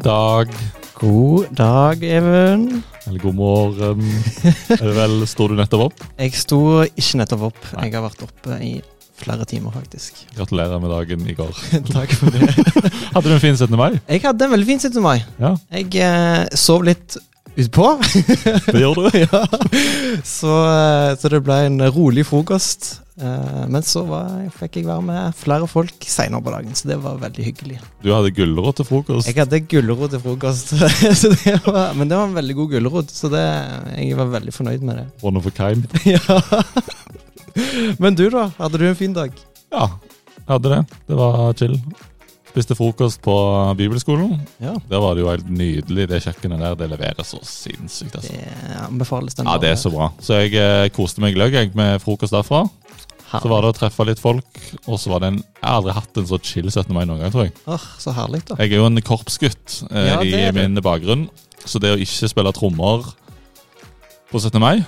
God dag. God dag, Even. Eller god morgen. er det vel, Står du nettopp opp? Jeg sto ikke nettopp opp. Nei. Jeg har vært oppe i flere timer, faktisk. Gratulerer med dagen i går. Takk for det. Hadde du en fin 17. mai? Jeg hadde en veldig fin 17. mai. Ja, Jeg eh, sov litt utpå. det gjør du. ja. så, eh, så det ble en rolig frokost. Eh, men så var, fikk jeg være med flere folk seinere på dagen, så det var veldig hyggelig. Du hadde gulrot til frokost. Jeg hadde gulrot til frokost, så det var, men det var en veldig god gulrot, så det, jeg var veldig fornøyd med det. One of a kind. Ja. Men du, da? Hadde du en fin dag? Ja, jeg hadde det. Det var chill. Spiste frokost på bibelskolen. Ja. Der var det jo helt nydelig. Det kjøkkenet der det leverer så sinnssykt. altså. Det anbefales den. Ja, det er så bra. Så jeg eh, koste meg gløgg med frokost derfra. Så var det å treffe litt folk, og så var det en Jeg har aldri hatt en så chill 17. mai noen gang, tror jeg. Åh, så herlig, da. Jeg er jo en korpsgutt eh, Ja, det i er du. min bakgrunn, så det å ikke spille trommer på 17. mai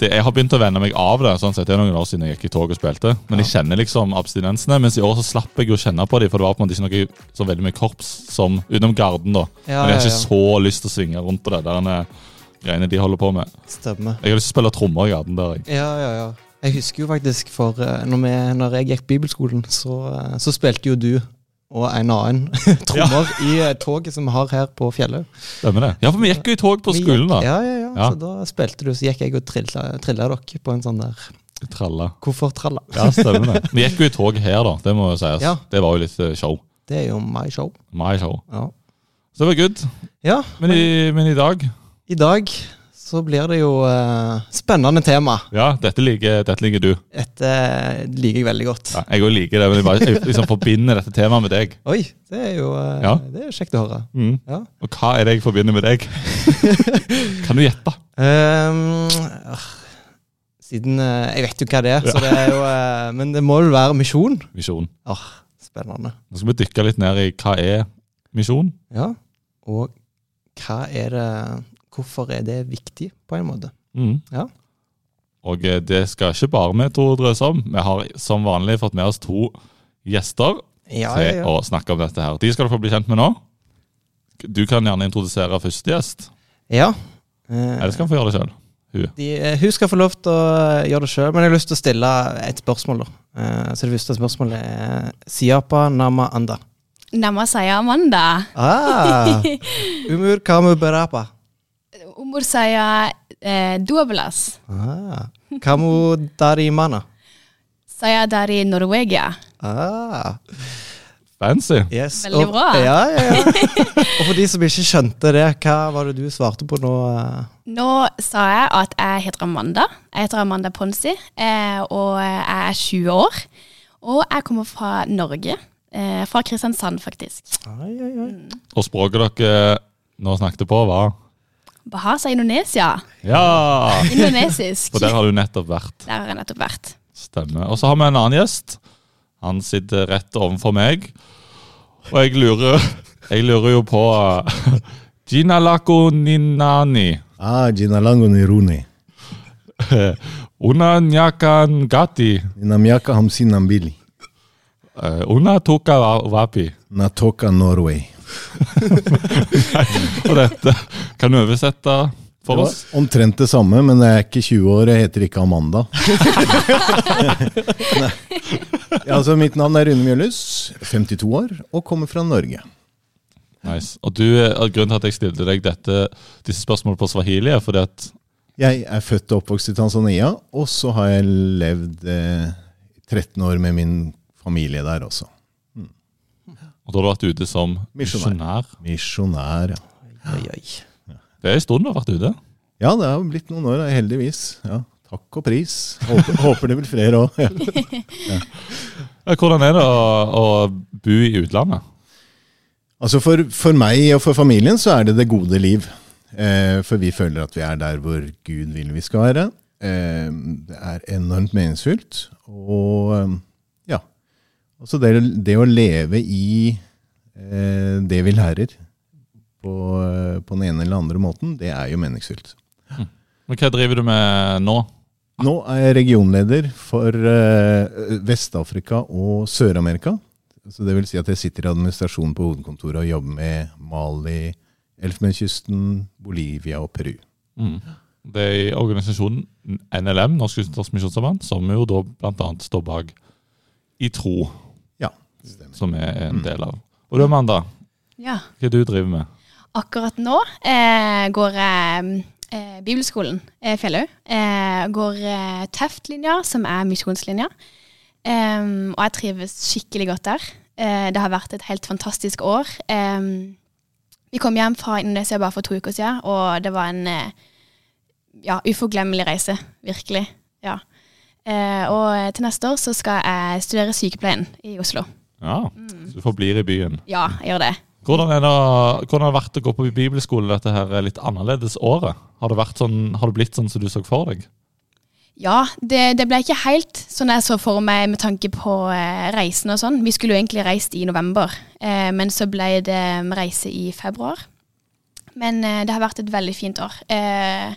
det, Jeg har begynt å venne meg av det. sånn sett, Det er noen år siden jeg gikk i tog og spilte. Men jeg kjenner liksom abstinensene. Mens i år så slapp jeg å kjenne på dem, for det var på en måte ikke noe så veldig mye korps som utenom Garden. da. Ja, Men jeg har ikke så lyst til å svinge rundt på det der eh, greiene de holder på med. Stemmer. Jeg har lyst til å spille trommer i Garden der. jeg. Ja, ja, ja. Jeg husker jo faktisk for eh, når, vi, når jeg gikk bibelskolen, så, eh, så spilte jo du og en annen trommer i eh, toget som vi har her på Fjellhaug. Stemmer det? Ja, for vi gikk jo i tog på skolen, da. Ja, ja, ja, Ja. Så da spilte du, så gikk jeg og trilla, trilla dere på en sånn der Tralla. koffertralla. Ja, stemmer det. Vi gikk jo i tog her, da. Det må jo sies. Ja. Det var jo litt show. Det er jo my show. My show. Ja. Så det var good. ja Men i, men i dag I dag så blir det jo uh, spennende tema. Ja, dette liker, dette liker du. Dette liker jeg veldig godt. Ja, jeg òg liker det, men jeg, bare, jeg liksom forbinder dette temaet med deg. Oi, det er jo uh, Ja. det er kjekt å høre. Mm. Ja. Og hva er det jeg forbinder med deg? kan du gjette? Um, siden uh, Jeg vet jo hva det er, så det er jo eh, Men det må vel være misjon? Misjon. Åh, spennende. Nå skal vi dykke litt ned i hva er misjon. Ja. Og hva er det Hvorfor er det viktig, på en måte? Mm. Ja. Og eh, det skal ikke bare vi to drøse om. Vi har som vanlig fått med oss to gjester Ja, til ja, ja. å snakke om dette her. De skal du få bli kjent med nå. Du kan gjerne introdusere første gjest. ja. Eh, Eller skal han få gjøre det sjøl? de, eh, hun skal få lov til å gjøre det sjøl, men jeg har lyst til å stille et spørsmål. da. Eh, så det første spørsmålet er Siapa nama anda? Nama saya Amanda. Ah, umur kamu berapa? Umur saya eh, 12. Ah, kamu dari mana? Saya dari Norvegia. Ah, Fancy. yes. Veldig Og- bra. Ja, ja, ja. Og for de som ikke skjønte det, hva var det du svarte på nå? Nå sa jeg at jeg heter Amanda. Jeg heter Amanda Ponsi, eh, og jeg er 20 år. Og jeg kommer fra Norge. Eh, fra Kristiansand, faktisk. Ai, ai, ai. Og språket dere nå snakket på, var Bahasa Indonesia. Ja! Indonesisk. Og der har du nettopp vært. Der har jeg nettopp vært. Stemmer. Og så har vi en annen gjest. Han sitter rett overfor meg. Og jeg lurer, jeg lurer jo på Gina Lako Ninani. Ah, Gina Lango Niruni. Una Nyakan Gati. Namyaka hamsinambili. Uh, una Toka Wapi. Natoka Norway. Og dette kan du oversette for oss? omtrent det samme, men jeg er ikke 20 år, jeg heter ikke Amanda. Ja, altså, mitt navn er Rune Mjølhus, 52 år, og kommer fra Norge. Nice. Og du, eh, Grunnen til at jeg stilte deg dette, disse spørsmålene på swahili, er fordi at Jeg er født og oppvokst i Tanzania, og så har jeg levd eh, 13 år med min familie der også. Og da har du vært ute som Misjonær. misjonær. Ja. Oi, oi. Det er en stund du har vært ute. Ja, det har blitt noen år, heldigvis. Ja, takk og pris. Håper, håper det blir flere òg. Ja. Ja, Hvordan er det å, å bo i utlandet? Altså for, for meg og for familien så er det det gode liv. Eh, for vi føler at vi er der hvor Gud vil vi skal være. Eh, det er enormt meningsfylt. Og eh, ja. Altså det, det å leve i eh, det vi lærer på, eh, på den ene eller andre måten, det er jo meningsfylt. Men Hva driver du med nå? Nå er jeg regionleder for eh, Vest-Afrika og Sør-Amerika. Så det vil si at jeg sitter i administrasjonen på hovedkontoret og jobber med Mali, Elfenbenskysten, Bolivia og Peru. Mm. Det er i organisasjonen NLM, Norsk Luthersk som jo da bl.a. står bak I tro, stemmer. som er en Mm. del av. Og du Amanda, Ja. hva er du driver med? Akkurat nå eh, går jeg eh, bibelskolen eh, Fjellhaug. Eh, går eh, Tøft-linja, som er misjonslinja. Em, og jeg trives skikkelig godt der. Eh, det har vært et helt fantastisk år. Vi kom hjem fra Indonesia bare for to uker siden, og det var en eh, ja, uforglemmelig reise. Virkelig. Ja. Eh, og til neste år så skal jeg studere sykepleien i Oslo. Ja, så Du forblir i byen. Ja, jeg gjør det. Hvordan, det, hvordan har det vært å gå på bibelskole dette her litt annerledes året? Har det, sånn, har det blitt sånn som du så for deg? Ja, det, det ble ikke helt sånn jeg så for meg med tanke på eh, reisen og sånn. Vi skulle jo egentlig reist i november, eh, men så ble det reise i februar. Men eh, det har vært et veldig fint år. Eh,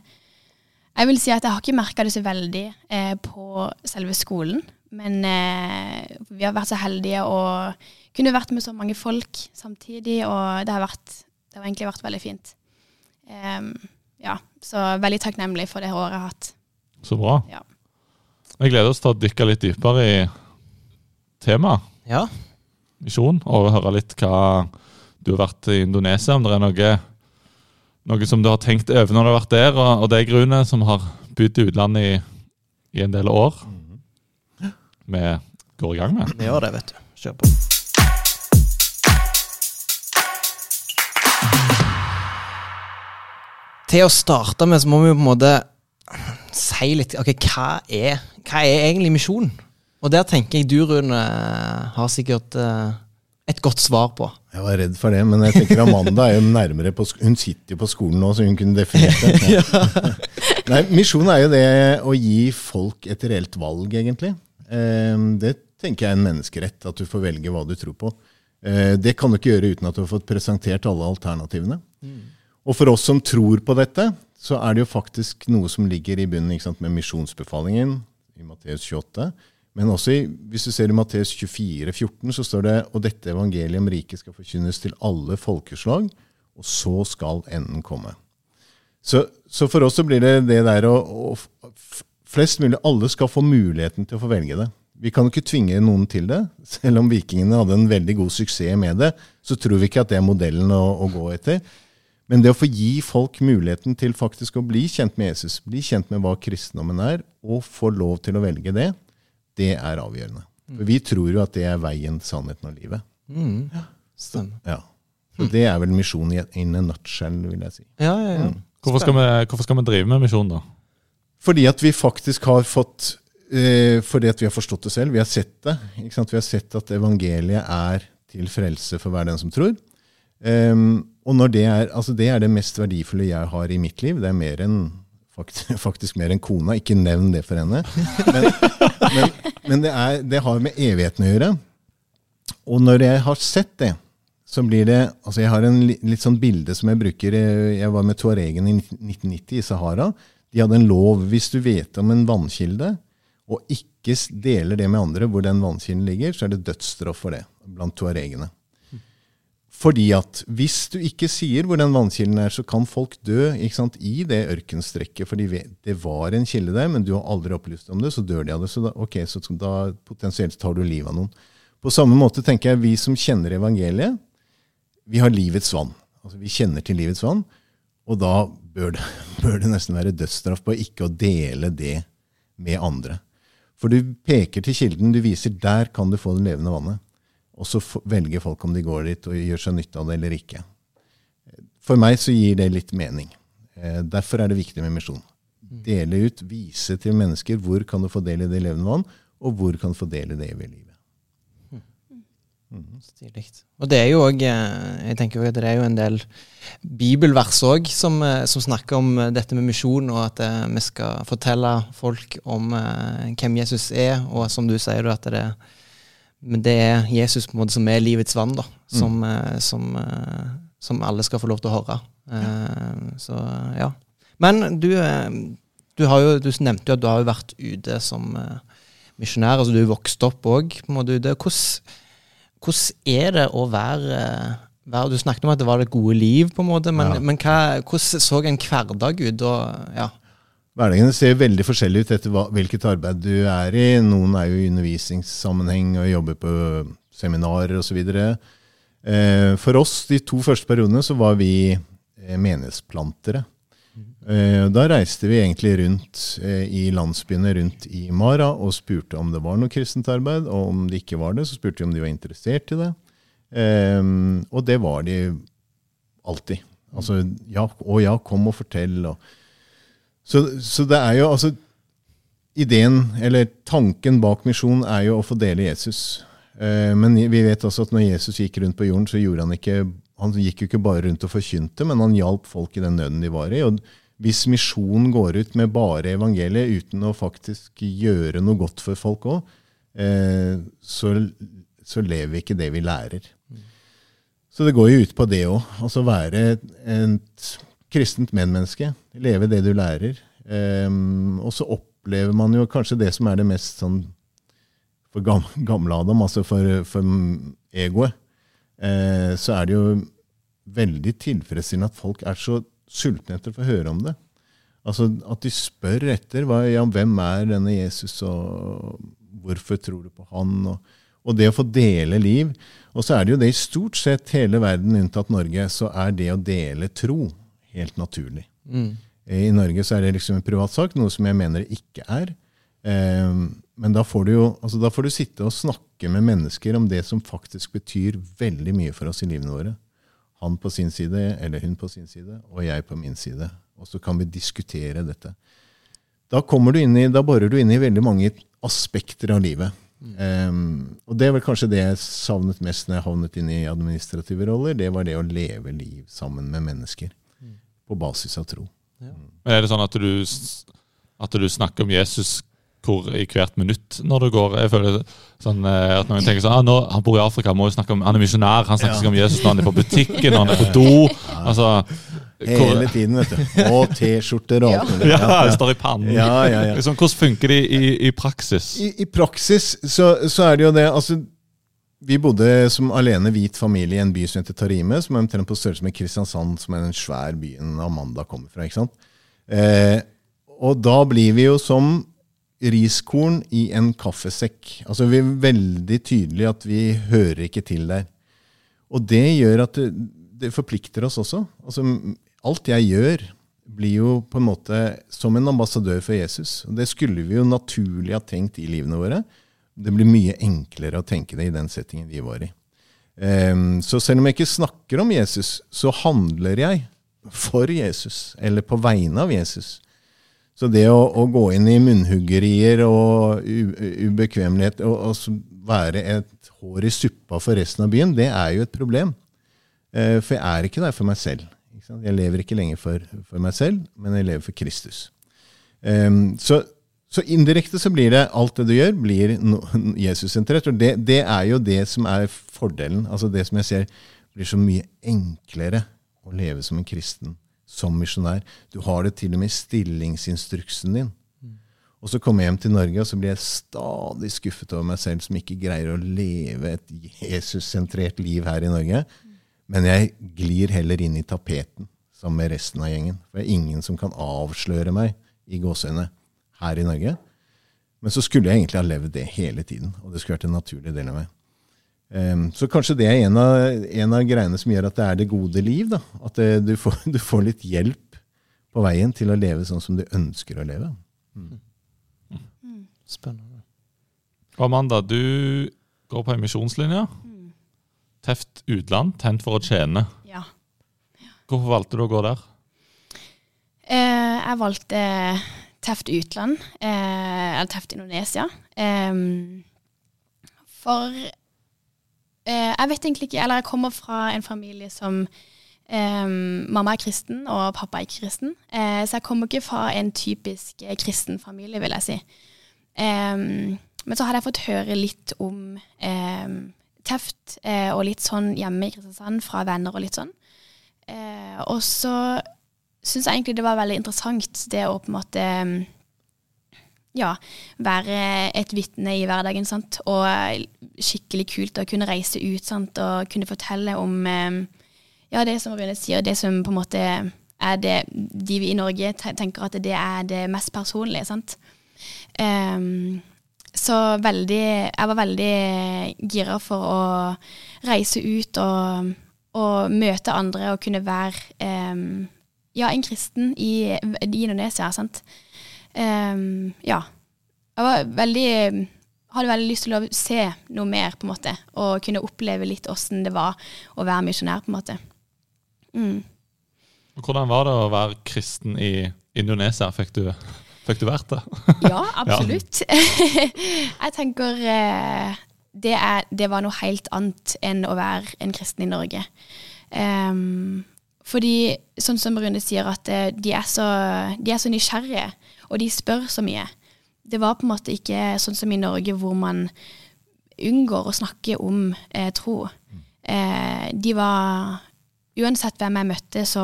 jeg vil si at jeg har ikke merka det så veldig eh, på selve skolen. Men eh, vi har vært så heldige og kunne vært med så mange folk samtidig, og det har, vært, det har egentlig vært veldig fint. Um, ja, så veldig takknemlig for det året jeg har hatt. Så bra. Ja. Jeg gleder oss til å dykke litt dypere i temaet Ja. misjon, og høre litt hva du har vært i Indonesia, om det er noe, noe som du har tenkt over når du har vært der, og, og deg, Rune, som har bodd i utlandet i, i en del år. Vi går i gang med. Vi gjør det, vet du. Kjør på. Til å starte med så må vi jo på en måte si litt Ok, hva er, hva er egentlig misjon? Og der tenker jeg du, Rune, har sikkert eh, et godt svar på. Jeg var redd for det, men jeg tenker Amanda er jo nærmere på sk- Hun sitter jo på skolen nå, så hun kunne definert det. Nei, Misjon er jo det å gi folk et reelt valg, egentlig. Eh, Det tenker jeg er en menneskerett, at du får velge hva du tror på. Eh, Det kan du ikke gjøre uten at du har fått presentert alle alternativene. Og for oss som tror på dette, så er det jo faktisk noe som ligger i bunnen sant, med misjonsbefalingen i Matteus 28. Men også i, hvis du ser i Matteus 24, 14, så står det og dette evangeliet om riket skal forkynnes til alle folkeslag, og så skal enden komme. Så, så for oss så blir det det der å, å Flest mulig, alle skal få muligheten til å få velge det. Vi kan jo ikke tvinge noen til det. Selv om vikingene hadde en veldig god suksess med det, så tror vi ikke at det er modellen å, å gå etter. Men det å få gi folk muligheten til faktisk å bli kjent med Jesus, bli kjent med hva kristendommen er, og få lov til å velge det, det er avgjørende. For vi tror jo at det er veien, sannheten og livet. Mm. Stemmer. Ja. Så det er vel misjonen i in a nutshell, vil jeg si. Ja, ja, ja. Hvorfor skal, vi, hvorfor skal vi drive med misjon, da? Fordi at vi faktisk har fått eh, Fordi at vi har forstått det selv. Vi har sett det. Vi har sett at evangeliet er til frelse for hver den som tror. Um, og det er, altså det er det mest verdifulle jeg har i mitt liv. Det er mer enn faktisk mer enn kona. Ikke nevn det for henne. Men, men, men det, er, det har med evigheten å gjøre. Og når jeg har sett det, så blir det altså Jeg har en litt sånn bilde som jeg bruker. eh, Jeg var med tuaregen i 1990 i Sahara. De hadde en lov hvis du vet om en vannkilde, og ikke deler det med andre hvor den vannkilden ligger, så er det dødsstraff for det blant tuaregene. Fordi at hvis du ikke sier hvor den vannkilden er, så kan folk dø sant, i det ørkenstrekket. For det var en kilde der, men du har aldri opplyst om det, så dør de av det. Så da, okay, så da potensielt tar du livet av noen. På samme måte tenker jeg vi som kjenner evangeliet, vi har livets vann. Altså Vi kjenner til livets vann, og da bør det, bør det nesten være dødsstraff på ikke å dele det med andre. For du peker til kilden, du viser der kan du få det levende vannet. Og så velger folk om de går dit og gjør seg nytte av det eller ikke. For meg så gir det litt mening. Eh, Derfor er det viktig med misjon. Dele ut, vise til mennesker hvor kan du få del i det levende vann, og hvor kan du få del i det evige livet. Stilig. Og det er jo òg Jeg tenker jo at det er jo en del bibelvers òg som, eh, som snakker om eh, dette med misjon, og at eh, vi skal fortelle folk om eh, hvem Jesus er, og som du sier, at det, det er Jesus på en måte som er livets vann, da, som, mm. som, eh, som alle skal få lov til å høre. Eh, så ja. Men du, eh, du, har jo, du nevnte jo at du har jo vært ute som eh, misjonær. altså Du er vokst opp òg. Hvordan hvordan er det å være, Du snakket om at det var det gode liv, på en måte, men, Ja. men hva, hvordan så en hverdag ut? Og, ja. Hverdagene ser veldig forskjellig ut etter hva, hvilket arbeid du er i. Noen er jo i undervisningssammenheng og jobber på seminarer osv. Eh, for oss de to første periodene så var vi eh, menighetsplantere. Eh, da reiste vi egentlig rundt eh, i landsbyene rundt i Mara og spurte om det var noe kristent arbeid. Og om det ikke var det, så spurte vi om de var interessert i det. Eh, og det var de alltid. Altså ja, å ja, kom og fortell. og så, så det er jo altså Ideen, eller tanken bak misjon, er jo å få dele Jesus. Eh, men vi vet også at når Jesus gikk rundt på jorden, så gjorde han ikke Han gikk jo ikke bare rundt og forkynte, men han hjalp folk i den nøden de var i. Og hvis misjonen går ut med bare evangeliet uten å faktisk gjøre noe godt for folk òg, eh, så, så lever vi ikke det vi lærer. Så det går jo ut på det òg. Altså være et, kristent medmenneske. Leve det du lærer. Eh, og så opplever man jo kanskje det som er det mest sånn for gam, gamle Adam, altså for, for egoet. Eh, så er det jo veldig tilfredsstillende at folk er så sultne etter å få høre om det. Altså At de spør etter hva, ja, hvem er denne Jesus, og hvorfor tror du på han? Og, og det å få dele liv. Og så er det jo det i stort sett hele verden unntatt Norge, så er det å dele tro helt naturlig. I Norge så er det liksom en privatsak, noe som jeg mener det ikke er. Eh, men da får, du jo, altså da får du sitte og snakke med mennesker om det som faktisk betyr veldig mye for oss i livene våre. Han på sin side, eller hun på sin side, og jeg på min side. Og så kan vi diskutere dette. Da, du inn i, da borer du inn i veldig mange aspekter av livet. Eh, og det er vel kanskje det jeg savnet mest når jeg havnet inn i administrative roller. Det var det å leve liv sammen med mennesker. På basis av tro. Men Er det sånn at du, at du snakker om Jesus hvor, i hvert minutt når du går? Jeg føler sånn, eh, at Noen tenker sånn ah, nå, Han bor i Afrika, må jo snakke om, han er misjonær. Han snakker ikke om Jesus når han er på butikken, når han er på do. Altså, Hele tiden, vet du. Og T-skjorter og alt mulig. ja, det står i pannen. Ja, ja, ja. Liksom, hvordan funker det i, i praksis? I, I praksis så, så er det jo det altså, Vi bodde som alene hvit familie i en by som heter Tarime, som er omtrent på størrelse med Kristiansand, som er den svære byen Amanda kommer fra. ikke sant? Eh, og da blir vi jo som riskorn i en kaffesekk. Altså Vi er veldig tydelige at vi hører ikke til der. Og det gjør at det, det forplikter oss også. Altså Alt jeg gjør, blir jo på en måte som en ambassadør for Jesus. Og Det skulle vi jo naturlig ha tenkt i livene våre. Det blir mye enklere å tenke det i den settingen vi var i. Um, så selv om jeg ikke snakker om Jesus, så handler jeg for Jesus, eller på vegne av Jesus. Så det å, å gå inn i munnhuggerier og ubekvemmelighet og, og være et hår i suppa for resten av byen, det er jo et problem. Eh, for jeg er ikke der for meg selv. Jeg lever ikke lenger for, for meg selv, men jeg lever for Kristus. Ehm, så, så indirekte så blir det alt det du gjør, blir no, Jesus-sentrert. Og det, det er jo det som er fordelen. Altså det som jeg ser blir så mye enklere å leve som en kristen, som misjonær. Du har det til og med i stillingsinstruksen din. Og så kommer jeg hjem til Norge, og så blir jeg stadig skuffet over meg selv som ikke greier å leve et Jesus-sentrert liv her i Norge. Men jeg glir heller inn i tapeten sammen med resten av gjengen. For det er ingen som kan avsløre meg i gåseøyne her i Norge. Men så skulle jeg egentlig ha levd det hele tiden, og det skulle vært en naturlig del av meg. Ehm, så kanskje det er en av, en av greiene som gjør at det er det gode liv. Da. At det, du, får, du får litt hjelp på veien til å leve sånn som du ønsker å leve. Spennende. Amanda, du går på en misjonslinje. Teft utland, tent for å tjene. Ja. Hvorfor valgte du å gå der? Eh, jeg valgte Teft utland, eh, eller Teft Indonesia. Eh, for eh, jeg vet egentlig ikke Eller jeg kommer fra en familie som eh, Mamma er kristen, og pappa er ikke kristen. Eh, så jeg kommer ikke fra en typisk eh, kristen familie, vil jeg si. Em, men så hadde jeg fått høre litt om em, Teft, eh, og litt sånn hjemme i Kristiansand fra venner og litt sånn. Eh, og så syns jeg egentlig det var veldig interessant det å på en måte ja, være et vitne i hverdagen. Sant? Og skikkelig kult å kunne reise ut sant? og kunne fortelle om eh, ja, det som Rune sier, det som på en måte er det de vi i Norge tenker at det er det mest personlige. sant? Um, så veldig Jeg var veldig gira for å reise ut og, og møte andre og kunne være um, ja, en kristen i, i Indonesia. sant? Um, ja. Jeg var veldig hadde veldig lyst til å se noe mer, på en måte. Og kunne oppleve litt åssen det var å være misjonær, på en måte. Mm. Hvordan var det å være kristen i Indonesia? Fikk du, fikk du vært det? ja, absolutt. jeg tenker eh, det, er, det, var noe helt annet enn å være en kristen i Norge. Um, fordi, sånn som Rune sier, at eh, de er, så, de er så nysgjerrige, og de spør så mye. Det var på en måte ikke sånn som i Norge, hvor man unngår å snakke om eh, tro. Eh, de var Uansett hvem jeg møtte, så,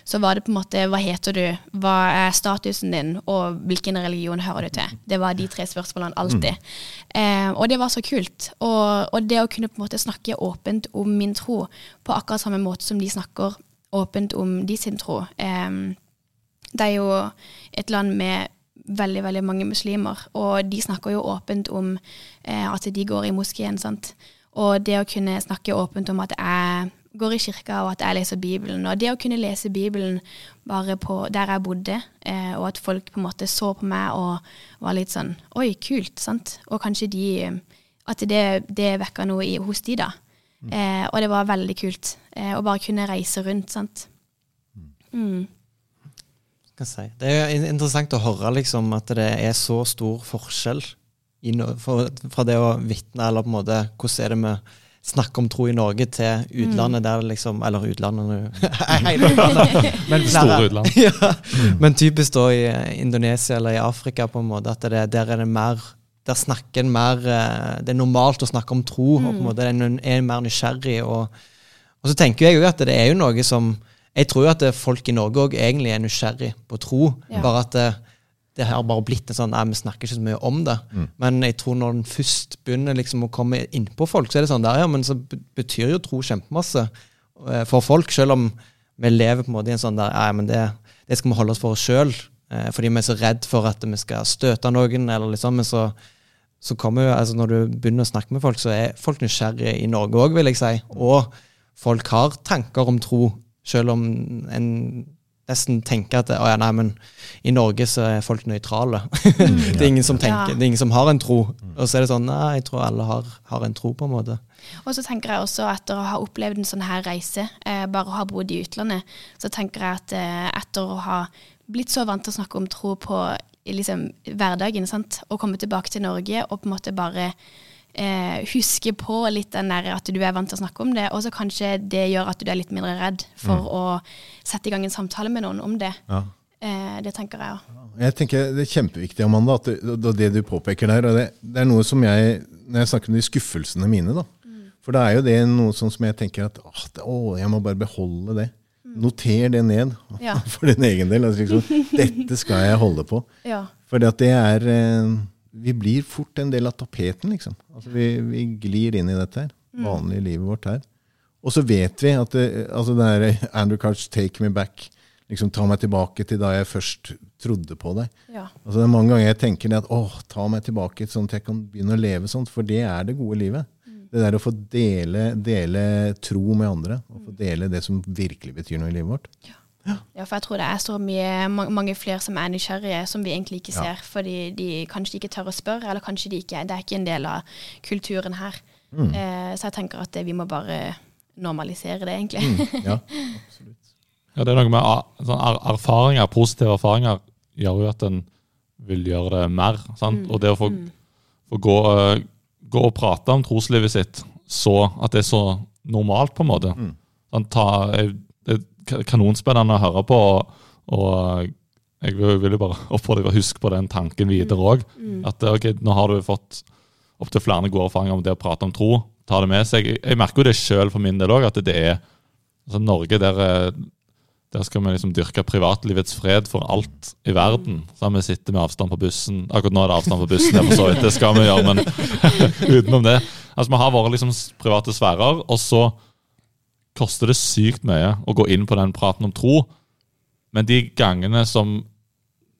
så, var det på en måte Hva heter du? Hva er statusen din? Og hvilken religion hører du til? Det var de tre spørsmålene alltid. Mm. Eh, og det var så kult. Og, og, det å kunne på en måte snakke åpent om min tro på akkurat samme måte som de snakker åpent om de sin tro. Det er jo et land med veldig veldig mange muslimer, og de snakker jo åpent om eh, at de går i moskeen. sant? Og det å kunne snakke åpent om at jeg går i kirka, og at jeg leser Bibelen. Og det å kunne lese Bibelen bare på der jeg bodde, eh, og at folk på en måte så på meg og var litt sånn Oi, kult, sant? Og kanskje de At det, det vekka noe i, hos de, da. Eh, og det var veldig kult eh, å bare kunne reise rundt. sant? Mm. Si. Det er interessant å høre liksom, at det er så stor forskjell no, fra det å vitne, eller på en måte hvordan er det med snakke om tro i Norge til utlandet, mm. der liksom Eller utlandet men, Store utland. ja, men typisk da i Indonesia eller i Afrika, på en måte, at det, der er det mer der snakker en mer eh, Det er normalt å snakke om tro, mm. og på en mm. måte en er mer nysgjerrig. Og, og så tenker jeg jo at det er jo noe som Jeg tror jo at folk i Norge òg egentlig er nysgjerrig på tro, ja. bare at det, det har bare blitt en sånn nei, Vi snakker ikke så mye om det. Mm. Men jeg tror når den først begynner liksom å komme innpå folk, så er det sånn der, ja, men så betyr jo tro kjempemasse eh, for folk, selv om vi lever på en måte i en sånn der Nei, men det, det skal vi holde oss for oss sjøl. Eh, fordi vi er så redd for at vi skal støte noen, eller liksom, men så så kommer jo, altså Når du begynner å snakke med folk, så er folk nysgjerrige i Norge òg, vil jeg si. Og folk har tanker om tro, selv om en nesten tenker at ja, nei, men i Norge så er folk nøytrale. Mm. det, er ingen som tenker, ja. det er ingen som har en tro. Og så er det sånn nei, jeg tror alle har, har en tro, på en måte. Og så tenker jeg også etter å ha opplevd en sånn her reise, eh, bare å ha bodd i utlandet, så tenker jeg at eh, etter å ha blitt så vant til å snakke om tro på liksom, hverdagen. Sant? og komme tilbake til Norge og på en måte bare eh, huske på litt den der at du er vant til å snakke om det, og så kanskje det gjør at du er litt mindre redd for mm. å sette i gang en samtale med noen om det. Ja. Eh, det tenker jeg òg. Jeg tenker Det er kjempeviktig, Amanda, at det, det du påpeker der. det, det, er noe som jeg, Når jeg snakker om de skuffelsene mine, da, mm. for da er jo det noe sånn som jeg tenker at å, jeg må bare beholde det. Noter det ned ja. for din egen del. Altså liksom, dette skal jeg holde på. Ja. For det er eh, Vi blir fort en del av tapeten, liksom. Altså vi, vi glir inn i dette her. Mm. Vanlige livet vårt her. Og så vet vi at det, altså det er Andrew Carts 'Take Me Back'. liksom Ta meg tilbake til da jeg først trodde på deg. Ja. Altså det er Mange ganger jeg tenker at åh, ta meg tilbake sånn at jeg kan begynne å leve sånn, for det er det gode livet. Det der å få dele, dele, tro med andre, og få dele det som virkelig betyr noe i livet vårt. Ja. Ja. for jeg tror det er så mye, mange flere som er nysgjerrige, som vi egentlig ikke ser. Ja. Fordi de kanskje ikke tør å spørre, eller kanskje de ikke, det er ikke en del av kulturen her. Mm. Eh, så jeg tenker at det, vi må bare normalisere det, egentlig. Mm. Ja, absolutt. ja, det er noe med sånn erfaringer, positive erfaringer gjør jo at en vil gjøre det mer. Mm. Og det å få, mm. få gå uh, gå og prate om troslivet sitt så at det er så normalt, på en måte. Mm. Sånn, ta, er kanonspennende å høre på. og jeg vil jo bare oppfordre deg å huske på den tanken videre òg. Mm. At ok, nå har du fått opptil flere gode erfaringer om det å prate om tro. Ta det med seg. Jeg, jeg merker jo det sjøl for min del òg, at det er altså Norge der Der skal vi liksom dyrke privatlivets fred for alt i verden. Så vi sitter med avstand på bussen. Akkurat nå er det avstand på bussen, det, så det skal vi gjøre, men utenom det. Altså, Vi har våre liksom private sfærer, og så koster det sykt mye å gå inn på den praten om tro. Men de gangene som,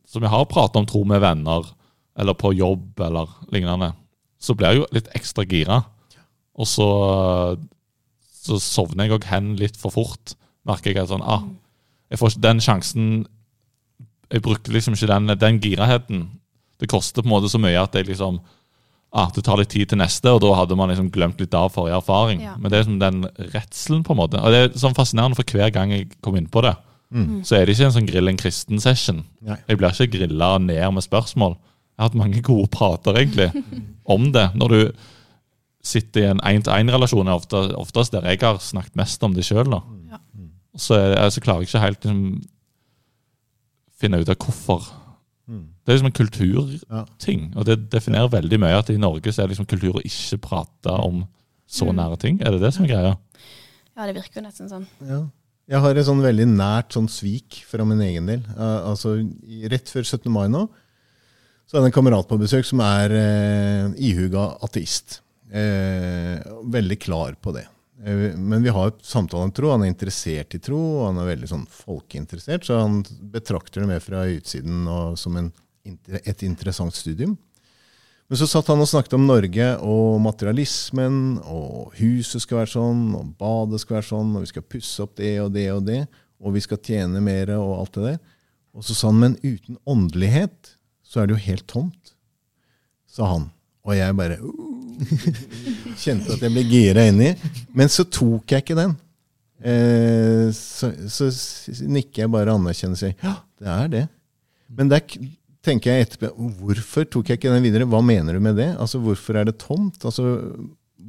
som jeg har pratet om tro med venner, eller på jobb eller lignende, så blir jeg jo litt ekstra gira. Og så, så sovner jeg òg hen litt for fort. Merker jeg at sånn, ah, jeg får ikke den sjansen Jeg brukte liksom ikke den, den giraheten. Det koster på en måte så mye at jeg liksom ah, det tar litt tid til neste, og da hadde man liksom glemt litt av forrige erfaring. Ja. Men det er liksom den redselen, på en måte. Og det er sånn fascinerende, for hver gang jeg kom inn på det, Mm. så er det ikke en sånn grill en kristen-session. Jeg blir ikke grilla ned med spørsmål. Jeg har hatt mange gode prater egentlig om det. Når du sitter i en én-til-én-relasjon, er ofte, oftest der jeg har snakket mest om det sjøl. Ja. Så, er det- så klarer jeg ikke helt liksom, finne ut av hvorfor. Det er liksom en kulturting, Ja. og det definerer veldig mye at i Norge så er det liksom kultur å ikke prate om så Mm. nære ting. Er det det som er greia? Ja, det virker jo nesten sånn. Ja. Jeg har et sånn veldig nært sånn svik fra min egen del. Eh, altså, Rett før 17. mai nå så er det en kamerat på besøk som er eh, ihuga ateist. Eh, veldig klar på det. Eh, men vi har samtale om tro. Han er interessert i tro, og han er veldig sånn folkeinteressert, så han betrakter det mer fra utsiden og som en, et interessant studium. Men så satt han og snakket om Norge og materialismen, og huset skal være sånn, og badet skal være sånn, og vi skal pusse opp det og det og det, og vi skal tjene mer og alt det der. Og så sa han, men uten åndelighet så er det jo helt tomt, sa han. Og jeg bare uh, kjente at jeg ble gira inni. Men så tok jeg ikke den. Eh, så, så nikker jeg bare anerkjennende og sier ja, det er det. Men det k- tenker jeg etterpå Hvorfor tok jeg ikke den videre? Hva mener du med det? Altså, Hvorfor er det tomt? Altså,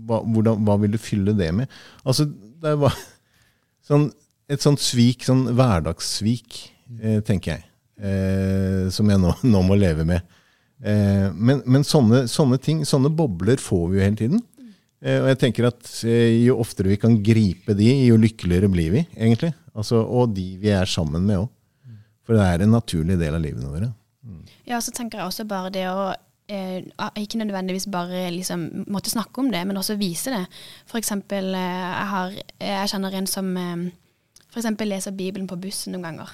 hva, hvordan, hva vil du fylle det med? Altså, det var sånn, et sånt svik, sånn hverdagssvik, eh, tenker jeg. Eh, som jeg nå, nå må leve med. Eh, men men sånne, sånne ting, sånne bobler får vi jo hele tiden. Eh, og jeg tenker at eh, jo oftere vi kan gripe de, jo lykkeligere blir vi, egentlig. Altså, og de vi er sammen med òg. For det er en naturlig del av livene våre. Ja, så tenker jeg også bare det å eh, ikke nødvendigvis bare liksom måtte snakke om det, men også vise det. For eksempel, eh, jeg, har, jeg kjenner en som eh, eksempel leser Bibelen på bussen noen ganger.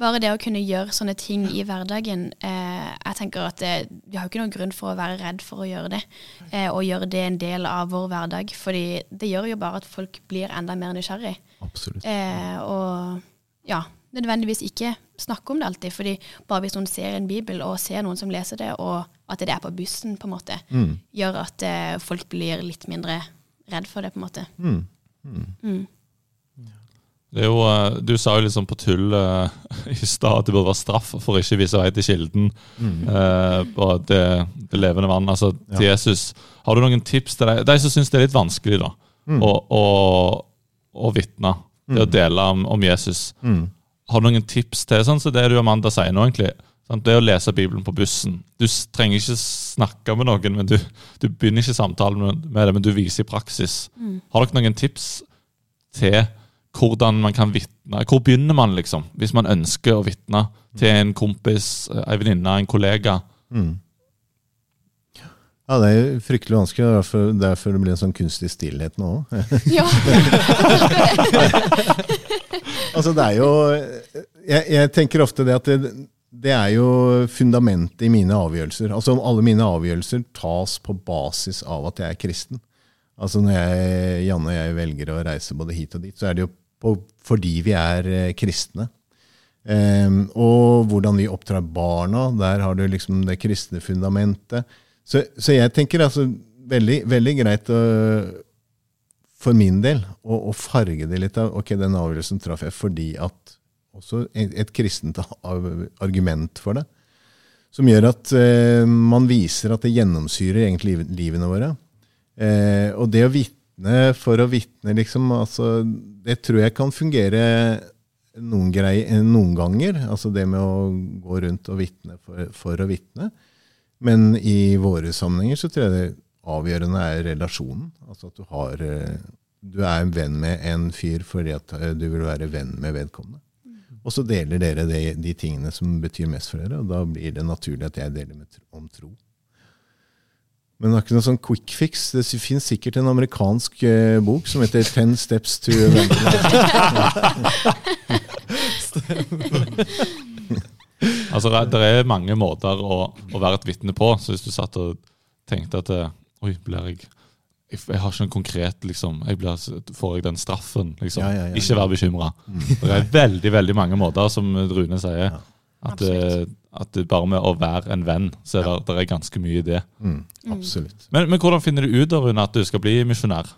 Bare det å kunne gjøre sånne ting i hverdagen. Eh, jeg tenker at det, Vi har jo ikke noen grunn for å være redd for å gjøre det, eh, og gjøre det en del av vår hverdag. fordi det gjør jo bare at folk blir enda mer nysgjerrig. Absolutt. Eh, og ja, nødvendigvis ikke snakke om det alltid. fordi bare hvis noen ser en bibel og ser noen som leser det, og at det er på bussen, på en måte, Mm. gjør at eh, folk blir litt mindre redd for det, på en måte. Mm. Mm. Det er jo, eh, du sa jo liksom på tull uh, i stad at det burde være straff for ikke å vise vei til kilden Uh, på det, det levende vann, altså til Jesus. Har du noen tips til deg? De som syns det er litt vanskelig da, å, å, å vitne, det å dele om, om Jesus. Mm. Har du noen tips til sånn så det du Amanda sier nå, egentlig? Sant? Det å lese Bibelen på bussen. Du trenger ikke snakke med noen, men du, du begynner ikke samtalen med, med det, men du viser i praksis. Har dere noen tips til hvordan man kan vitne? Hvor begynner man, liksom, hvis man ønsker å vitne til en kompis, en venninne, en kollega? Mm. Ja, det er jo fryktelig vanskelig. og Derfor, derfor det blir en sånn kunstig stillhet nå òg. Ja. altså, det er jo jeg, jeg tenker ofte det at det, det er jo fundamentet i mine avgjørelser. Altså Alle mine avgjørelser tas på basis av at jeg er kristen. Altså Når jeg, Janne og jeg velger å reise både hit og dit, så er det jo på, fordi vi er eh, kristne. Ehm, og hvordan vi oppdrar barna. Der har du liksom det kristne fundamentet. Så, så jeg tenker altså veldig, veldig greit å, for min del å, å farge det litt av ok, den avgjørelsen traff jeg fordi at også et, et kristent argument for det. Som gjør at eh, man viser at det gjennomsyrer egentlig liv, livene våre. Eh, og det å vitne for å vitne, liksom, altså, det tror jeg kan fungere noen, greier, noen ganger. Altså det med å gå rundt og vitne for, for å vitne. Men i våre sammenhenger så tror jeg det avgjørende er relasjonen. Altså at du har eh, Du er en venn med en fyr fordi at eh, du vil være venn med vedkommende. Og så deler dere de, de tingene som betyr mest for dere, og da blir det naturlig at jeg deler med, tro- om tro. Men det er ikke noe sånn quick fix. Det finnes sikkert en amerikansk eh, bok som heter 'Ten Steps to Evangelism'. Altså, det, er mange måter å, å være et vitne på. Så hvis du satt og tenkte at eh, Oi, blir jeg jeg, har ikke noe konkret liksom, jeg blir, Får jeg den straffen? Liksom. Ja, ja, ja. Ikke vær bekymra. Det er veldig veldig mange måter, som Rune sier. Ja. At, eh, at det bare med å være en venn, så er det, det er ganske mye i det. Mm, absolutt. Men, men hvordan finner du ut av Rune, at du skal bli misjonær?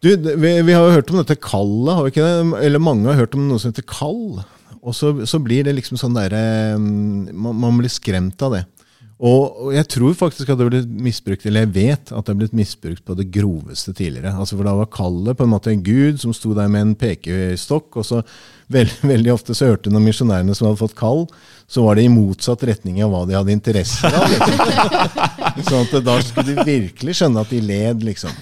Du, vi, vi har jo hørt om dette kallet, har vi ikke det? Eller mange har hørt om noe som heter kall. Og så, så blir det liksom sånn derre mm, man, man blir skremt av det. Og, og jeg tror faktisk at det har blitt misbrukt, eller jeg vet at det har blitt misbrukt på det groveste tidligere. Altså For da var kallet på en måte en gud som sto der med en pekestokk, og så veld, veldig ofte så hørte når misjonærene som hadde fått kall, så var det i motsatt retning av hva de hadde interesse av. Liksom. Sånn at da skulle de virkelig skjønne at de led, liksom.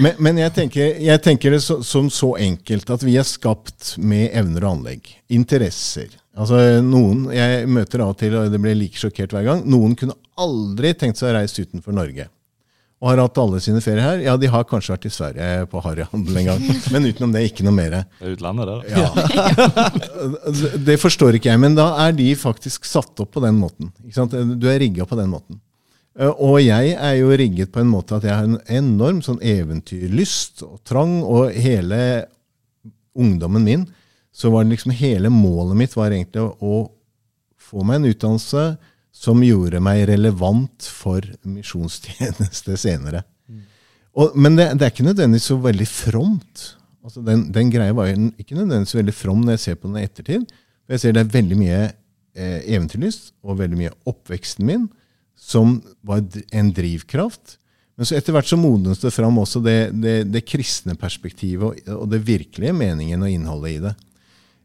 Men, men jeg, tenker, jeg tenker det så, som så enkelt at vi er skapt med evner og anlegg. Interesser. Altså noen, Jeg møter av og til, og det blir like sjokkert hver gang, noen kunne aldri tenkt seg å reise utenfor Norge. Og har hatt alle sine ferier her. Ja, de har kanskje vært i Sverige på harryhandel en gang. Men utenom det, ikke noe mer. Det er utlandet, da. Ja. Det forstår ikke jeg, men da er de faktisk satt opp på den måten. Du er rigga på den måten. Eh, Og jeg er jo rigget på en måte at jeg har en enorm sånn eventyrlyst og trang, og hele ungdommen min så var det liksom hele målet mitt var egentlig å, få meg en utdannelse som gjorde meg relevant for misjonstjeneste senere. Og, men det, det er ikke nødvendigvis så veldig fromt. Altså den, den greia var jo ikke nødvendigvis veldig from når jeg ser på den i ettertid. For jeg ser det er veldig mye eh, eventyrlyst og veldig mye oppveksten min som var en drivkraft. Men så etter hvert så modnes det fram også det, det, det kristne perspektivet og, og det virkelige meningen og innholdet i det.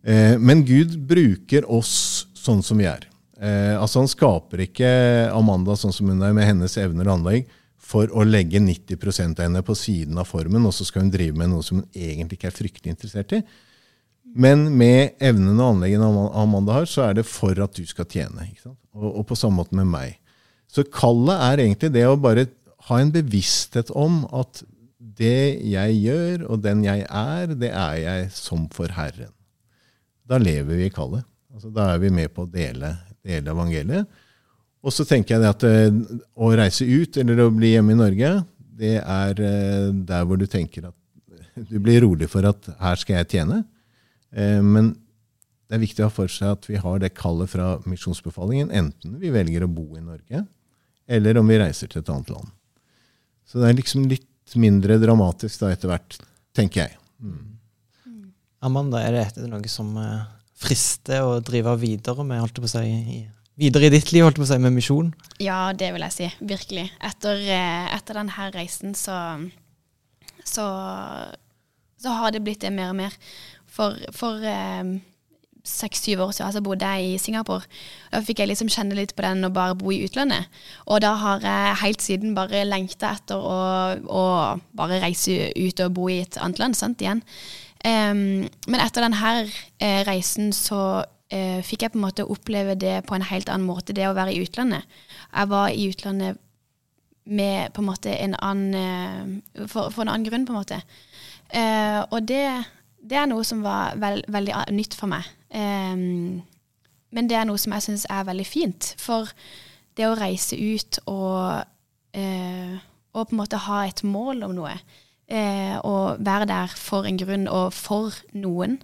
Eh, men Gud bruker oss sånn som vi er. Eh, altså Han skaper ikke Amanda sånn som hun er, med hennes evner og anlegg, for å legge 90 av henne på siden av formen, og så skal hun drive med noe som hun egentlig ikke er fryktelig interessert i. Men med evnene og anleggene Amanda har, så er det for at du skal tjene. Ikke? Og, og på samme måte med meg. Så kallet er egentlig det å bare ha en bevissthet om at det jeg gjør, og den jeg er, det er jeg som for Herren. Da lever vi i kallet. Altså, da er vi med på å dele, dele evangeliet. Og så tenker jeg at eh, å reise ut eller å bli hjemme i Norge, det er eh, der hvor du tenker at du blir rolig for at her skal jeg tjene. Eh, men det er viktig å ha for seg at vi har det kallet fra misjonsbefalingen, enten vi velger å bo i Norge, eller om vi reiser til et annet land. Så det er liksom litt mindre dramatisk da etter hvert, tenker jeg. Amanda, er det noe som eh, frister å drive videre med, holdt jeg på å si, i, videre i ditt liv, holdt jeg på å si, med misjon? Ja, det vil jeg si. Virkelig. Etter, eh, etter denne reisen så, så så har det blitt det mer og mer. For, for eh, seks-syv år siden så bodde jeg i Singapore. Da fikk jeg liksom kjenne litt på den å bare bo i utlandet. Og da har jeg helt siden bare lengta etter å, å bare reise ut og bo i et annet land. sant, igjen. Um, men etter denne eh, reisen så uh, fikk jeg på en måte oppleve det på en helt annen måte, det å være i utlandet. Jeg var i utlandet med på en måte en annen eh, for, for en annen grunn, på en måte. Og det, det er noe som var veld, veldig nytt for meg. Em, men det er noe som jeg syns er veldig fint. For det å reise ut og, uh, og på en måte ha et mål om noe, uh, og være der for en grunn og for noen,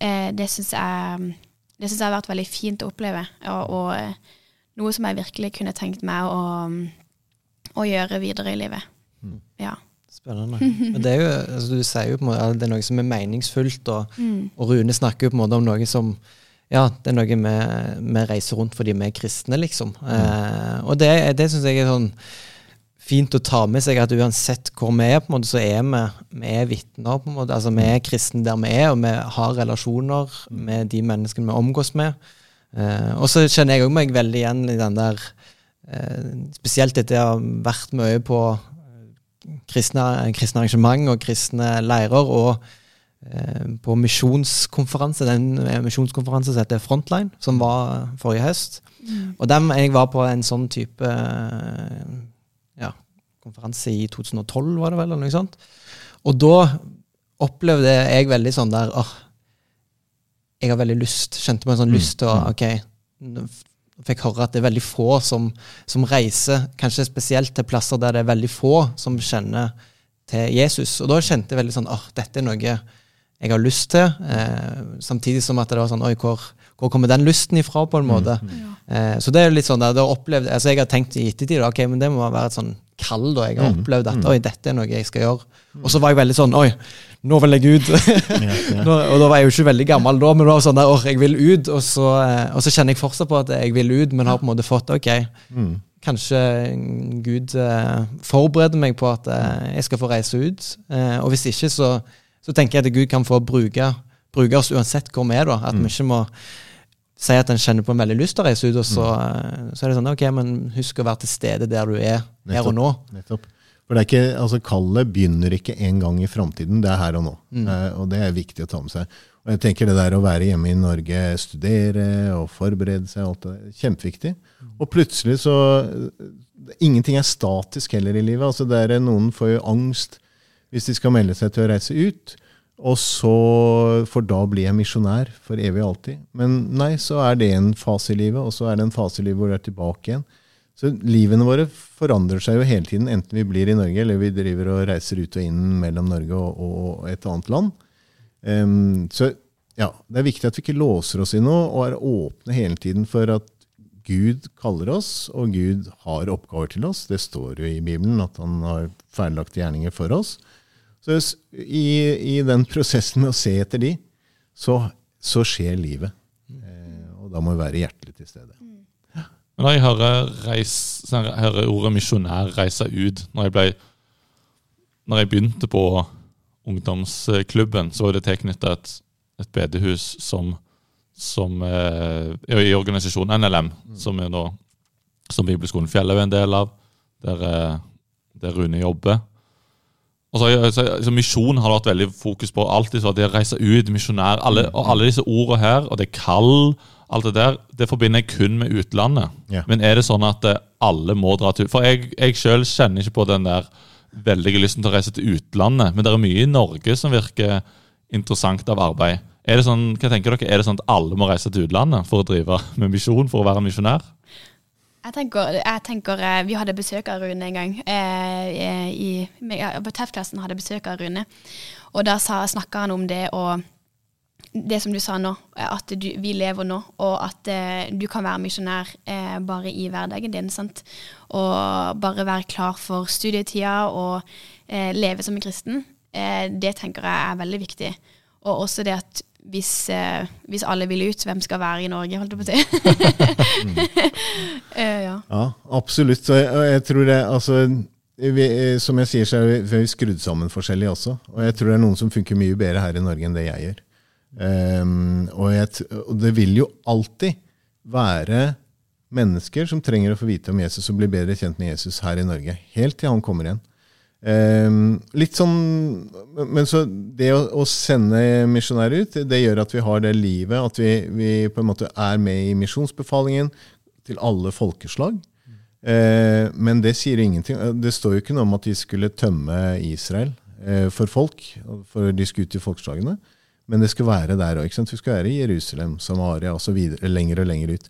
uh, det syns jeg, det synes jeg har vært veldig fint å oppleve. Og, og noe som jeg virkelig kunne tenkt meg å, å gjøre videre i livet. Ja. Spennende. Men det er jo, altså, du sier jo på en måte at det er noe som er meningsfullt, og, og Rune snakker jo på en måte om noe som ja, det er noe vi, reiser rundt fordi vi er kristne, liksom. Eh, og det, det syns jeg er sånn fint å ta med seg, at uansett hvor vi er, på en måte, så er vi, vi er vitner. på en måte, altså Vi er kristne der vi er, og vi har relasjoner med de menneskene vi omgås med. Eh, og så kjenner jeg òg meg veldig igjen i den der eh, Spesielt etter jeg har vært mye på kristne, kristne arrangement og kristne leirer, og eh, på misjonskonferanse, den eh, misjonskonferanse som heter Frontline, som var forrige høst. Og dem, jeg var på en sånn type eh, ja, konferanse i 2012, var det vel, eller noe sånt. Og da opplevde jeg veldig sånn der åh, Jeg har veldig lyst, kjente meg en sånn lyst til å Ok, nå f- fikk høre at det er veldig få som, som reiser, kanskje spesielt til plasser der det er veldig få som kjenner til Jesus. Og da kjente jeg veldig sånn at dette er noe jeg har lyst til. Eh, samtidig som at det var sånn Oi, hvor, hvor kommer den lysten ifra, på en måte? Eh, så det er jo litt sånn da opplevde, altså Jeg har tenkt i ettertid ok, men det må være et sånn kall da jeg har opplevd at oi, dette er noe jeg skal gjøre. Og så var jeg veldig sånn Oi, nå vil jeg ut. Nå, og da var jeg jo ikke veldig gammel da, men det var sånn der, åh, jeg vil ut. Og så, eh, og så kjenner jeg fortsatt på at jeg vil ut, men har på en måte fått ok, kanskje Gud eh, forbereder meg på at eh, jeg skal få reise ut. Eh, og hvis ikke, så, så tenker jeg at Gud kan få bruke, bruke oss uansett hvor vi er. da, At vi ikke må si at en kjenner på en veldig lyst til å reise ut, og så, mm. så er det sånn ok, men husk å være til stede der du er her og nå. Nettopp. For det er ikke, altså Kallet begynner ikke en gang i framtiden, det er her og nå. Eh, og det er viktig å ta med seg. Og jeg tenker det der å være hjemme i Norge, studere og forberede seg, alt det er kjempeviktig. Og plutselig så Ingenting er statisk heller i livet. altså det er Noen får jo angst hvis de skal melde seg til å reise ut. Og så For da blir jeg misjonær for evig og alltid. Men nei, så er det en fase i livet, og så er det en fase i livet hvor du er tilbake igjen. Så livene våre forandrer seg jo hele tiden, enten vi blir i Norge eller vi driver og reiser ut og inn mellom Norge og, og et annet land. Um, så ja, det er viktig at vi ikke låser oss i noe, og er åpne hele tiden for at Gud kaller oss, og Gud har oppgaver til oss. Det står jo i Bibelen at han har ferdiglagte gjerninger for oss. Så i, i den prosessen med å se etter de, så, så skjer livet. Eh, og da må vi være hjertelig til stede. Men når jeg hører, reis, sånn, jeg hører ordet misjonær reise ut når jeg, ble, når jeg begynte på ungdomsklubben, så var det tilknyttet et, et bedehus som, som eh, i organisasjonen NLM, som er nå som Bibelskolen Fjell er en del av, der, eh, der Rune jobber. Og så, så, Misjon har det vært veldig fokus på. Alltid så det reise ut, misjonær alle, Og alle disse ordene her, og det er kall, alt det der, det forbinder jeg kun med utlandet. Ja. Men er det sånn at eh, alle må dra til For jeg, jeg sjøl kjenner ikke på den der veldige lysten til å reise til utlandet. Men det er mye i Norge som virker interessant av arbeid. Er det sånn, hva tenker dere, er det sånn at alle må reise til utlandet for å drive med misjon, for å være misjonær? Jeg tenker, jeg tenker eh, Vi hadde besøk av Rune en gang. Eh, i, med- ja, på TEF-klassen hadde besøk av Rune. Og da snakka han om det å Det som du sa nå, eh, at du, vi lever nå, og at eh, du kan være misjonær eh, bare i hverdagen din. sant? Og bare være klar for studietida og eh, leve som en kristen. Eh, det tenker jeg er veldig viktig. Og også det at hvis, eh, hvis alle vil ut, hvem skal være i Norge, holdt jeg på å si. Eh, ja. Ja, absolutt. Og jeg, jeg tror det, altså, vi, som jeg sier, så er vi, vi er skrudd sammen forskjellig også. Og jeg tror det er noen som funker mye bedre her i Norge enn det jeg gjør. Ehm, og, jeg, og det vil jo alltid være mennesker som trenger å få vite om Jesus og bli bedre kjent med Jesus her i Norge. Helt til han kommer igjen. Um, litt sånn Men så det å, å sende misjonærer ut, det gjør at vi har det livet, at vi, vi på en måte er med i misjonsbefalingen til alle folkeslag. Uh, men det sier ingenting. Det står jo ikke noe om at de skulle tømme Israel uh, for folk, for de skulle ut til folkeslagene. Men det skal være der òg. Vi skal være i Jerusalem, Samaria osv. lenger og lenger ut.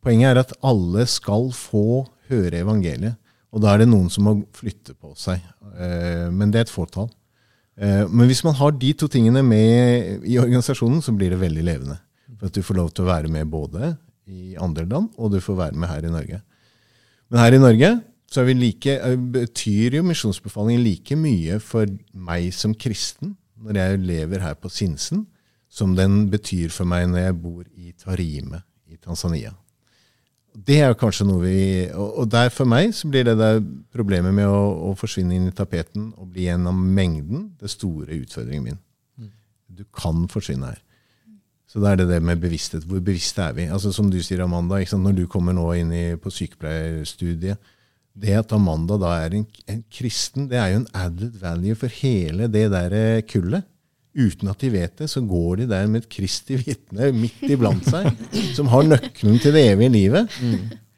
Poenget er at alle skal få høre evangeliet. Og da er det noen som må flytte på seg. Eh, men det er et fåtall. Eh, men hvis man har de to tingene med i organisasjonen, så blir det veldig levende. For at du får lov til å være med både i andre land, og du får være med her i Norge. Men her i Norge så er vi like, eh, betyr jo misjonsbefalingen like mye for meg som kristen når jeg lever her på Sinsen, som den betyr for meg når jeg bor i Tarime i Tanzania. Det er kanskje noe vi Og og der for meg så blir det der problemet med å, å forsvinne inn i tapeten og bli en av mengden det store utfordringen min. Du kan forsvinne her. Så da er det det med bevissthet. Hvor bevisste er vi? Altså Som du sier, Amanda, når du kommer nå inn i, på sykepleierstudiet Det at Amanda da er en, en kristen, det er jo en added value for hele det der kullet. uten at de vet det, så går de der med et kristig vitne midt iblant seg, som har nøkkelen til det evige livet.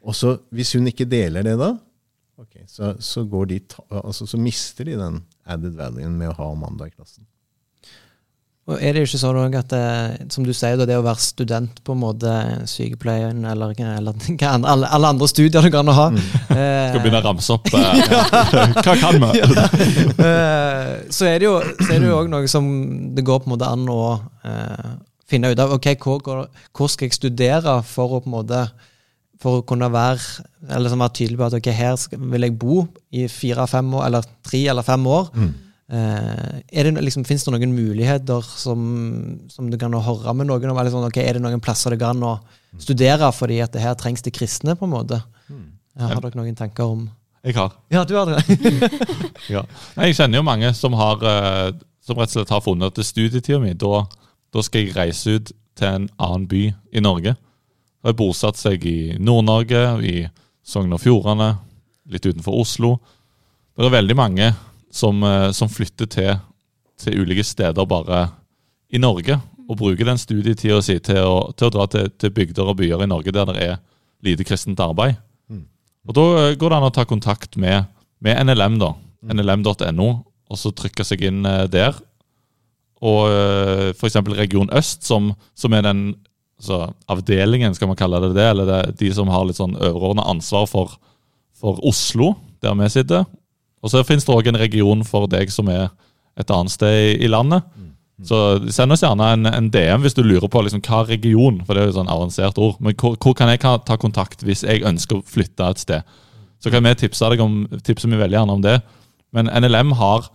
Og så, hvis hun ikke deler det da, okay, så, så, går de, altså, så mister de den added valuen med å ha Amanda i klassen. Og er det ikke sånn at det, som du sier, det å være student på en måte sykepleien eller, eller alle, alle andre studier du kan ha Mm. eh, Skal begynne å ramse opp eh, Hva kan vi? eh, Så er det jo også noe som det går på en måte an å eh, finne ut av. Ok, hvor, hvor skal jeg studere for å på en måte for å kunne være eller sånn være tydelig på at ok, her skal, vil jeg bo i fire-fem år, eller tre eller fem år. Eh, er det, liksom, Fins det noen muligheter som, som du kan høre med noen om? Eller sånn, okay, er det noen plasser det går an å studere fordi at det her trengs det kristne? på en måte? Ja, har dere noen tanker om Jeg har. Ja, du har det. Ja. Jeg kjenner jo mange som har eh, Som rett og slett har funnet at til studietida mi, da, da skal jeg reise ut til en annen by i Norge. Da har bosatt seg i Nord-Norge, i Sogn og Fjordane, litt utenfor Oslo. Det er veldig mange som, eh, som flytter til, til ulike steder bare i Norge, og bruker den studietida si til å, til å dra til, til bygder og byer i Norge der det er lite kristent arbeid. Og Da eh, går det an å ta kontakt med, med NLM, da. NLM.no, og så trykke seg inn eh, der. Og f.eks. Region Øst, som, som er den altså, avdelingen, skal man kalle det det, eller det, de som har litt sånn overordna ansvar for, for Oslo, der vi sitter. Og så finnes det òg en region for deg som er et annet sted i, landet. Så send oss gjerne en, en DM hvis du lurer på liksom, hva region, for det er jo sånn avansert ord. Men hvor, hvor kan jeg ta kontakt hvis jeg ønsker å flytte et sted? Så kan vi tipse deg om, tipse meg veldig gjerne om det. Men NLM har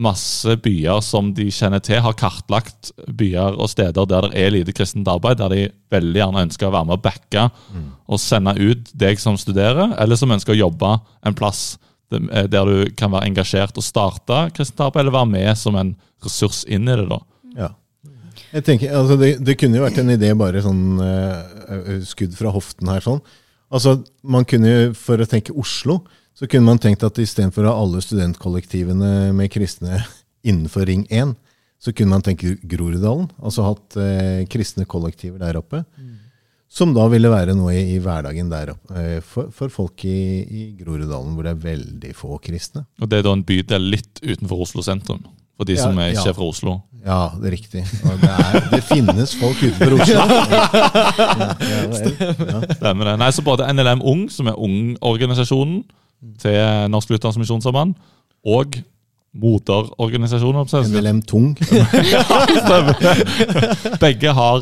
masse byer som de kjenner til, har kartlagt byer og steder der det er lite kristent arbeid, der de veldig gjerne ønsker å være med og backe og sende ut deg som studerer, eller som ønsker å jobbe en plass der du kan være engasjert og starte kristent arbeid, eller være med som en ressurs inn i det. da. Ja. Jeg tenker, altså det, det kunne jo vært en idé bare sånn uh, skudd fra hoften her sånn. Altså, man kunne jo, For å tenke Oslo, så kunne man tenkt at istedenfor å ha alle studentkollektivene med kristne innenfor Ring 1, så kunne man tenke Groruddalen. Altså hatt uh, kristne kollektiver der oppe. Som da ville være noe i, i hverdagen der oppe eh, for, for folk i, i Groruddalen, hvor det er veldig få kristne. Og Det er da en bydel litt utenfor Oslo sentrum, for de Ja, som er ikke ja. er fra Oslo. Ja, det er riktig. Og det, er, det finnes folk utenfor Oslo. Ja, ja, vel. Stemmer det. Nei, så Både NLM Ung, som er ungorganisasjonen til Norsk Luthersk Misjonssamband, og moderorganisasjonen oppsett, NLM Tung. Begge har,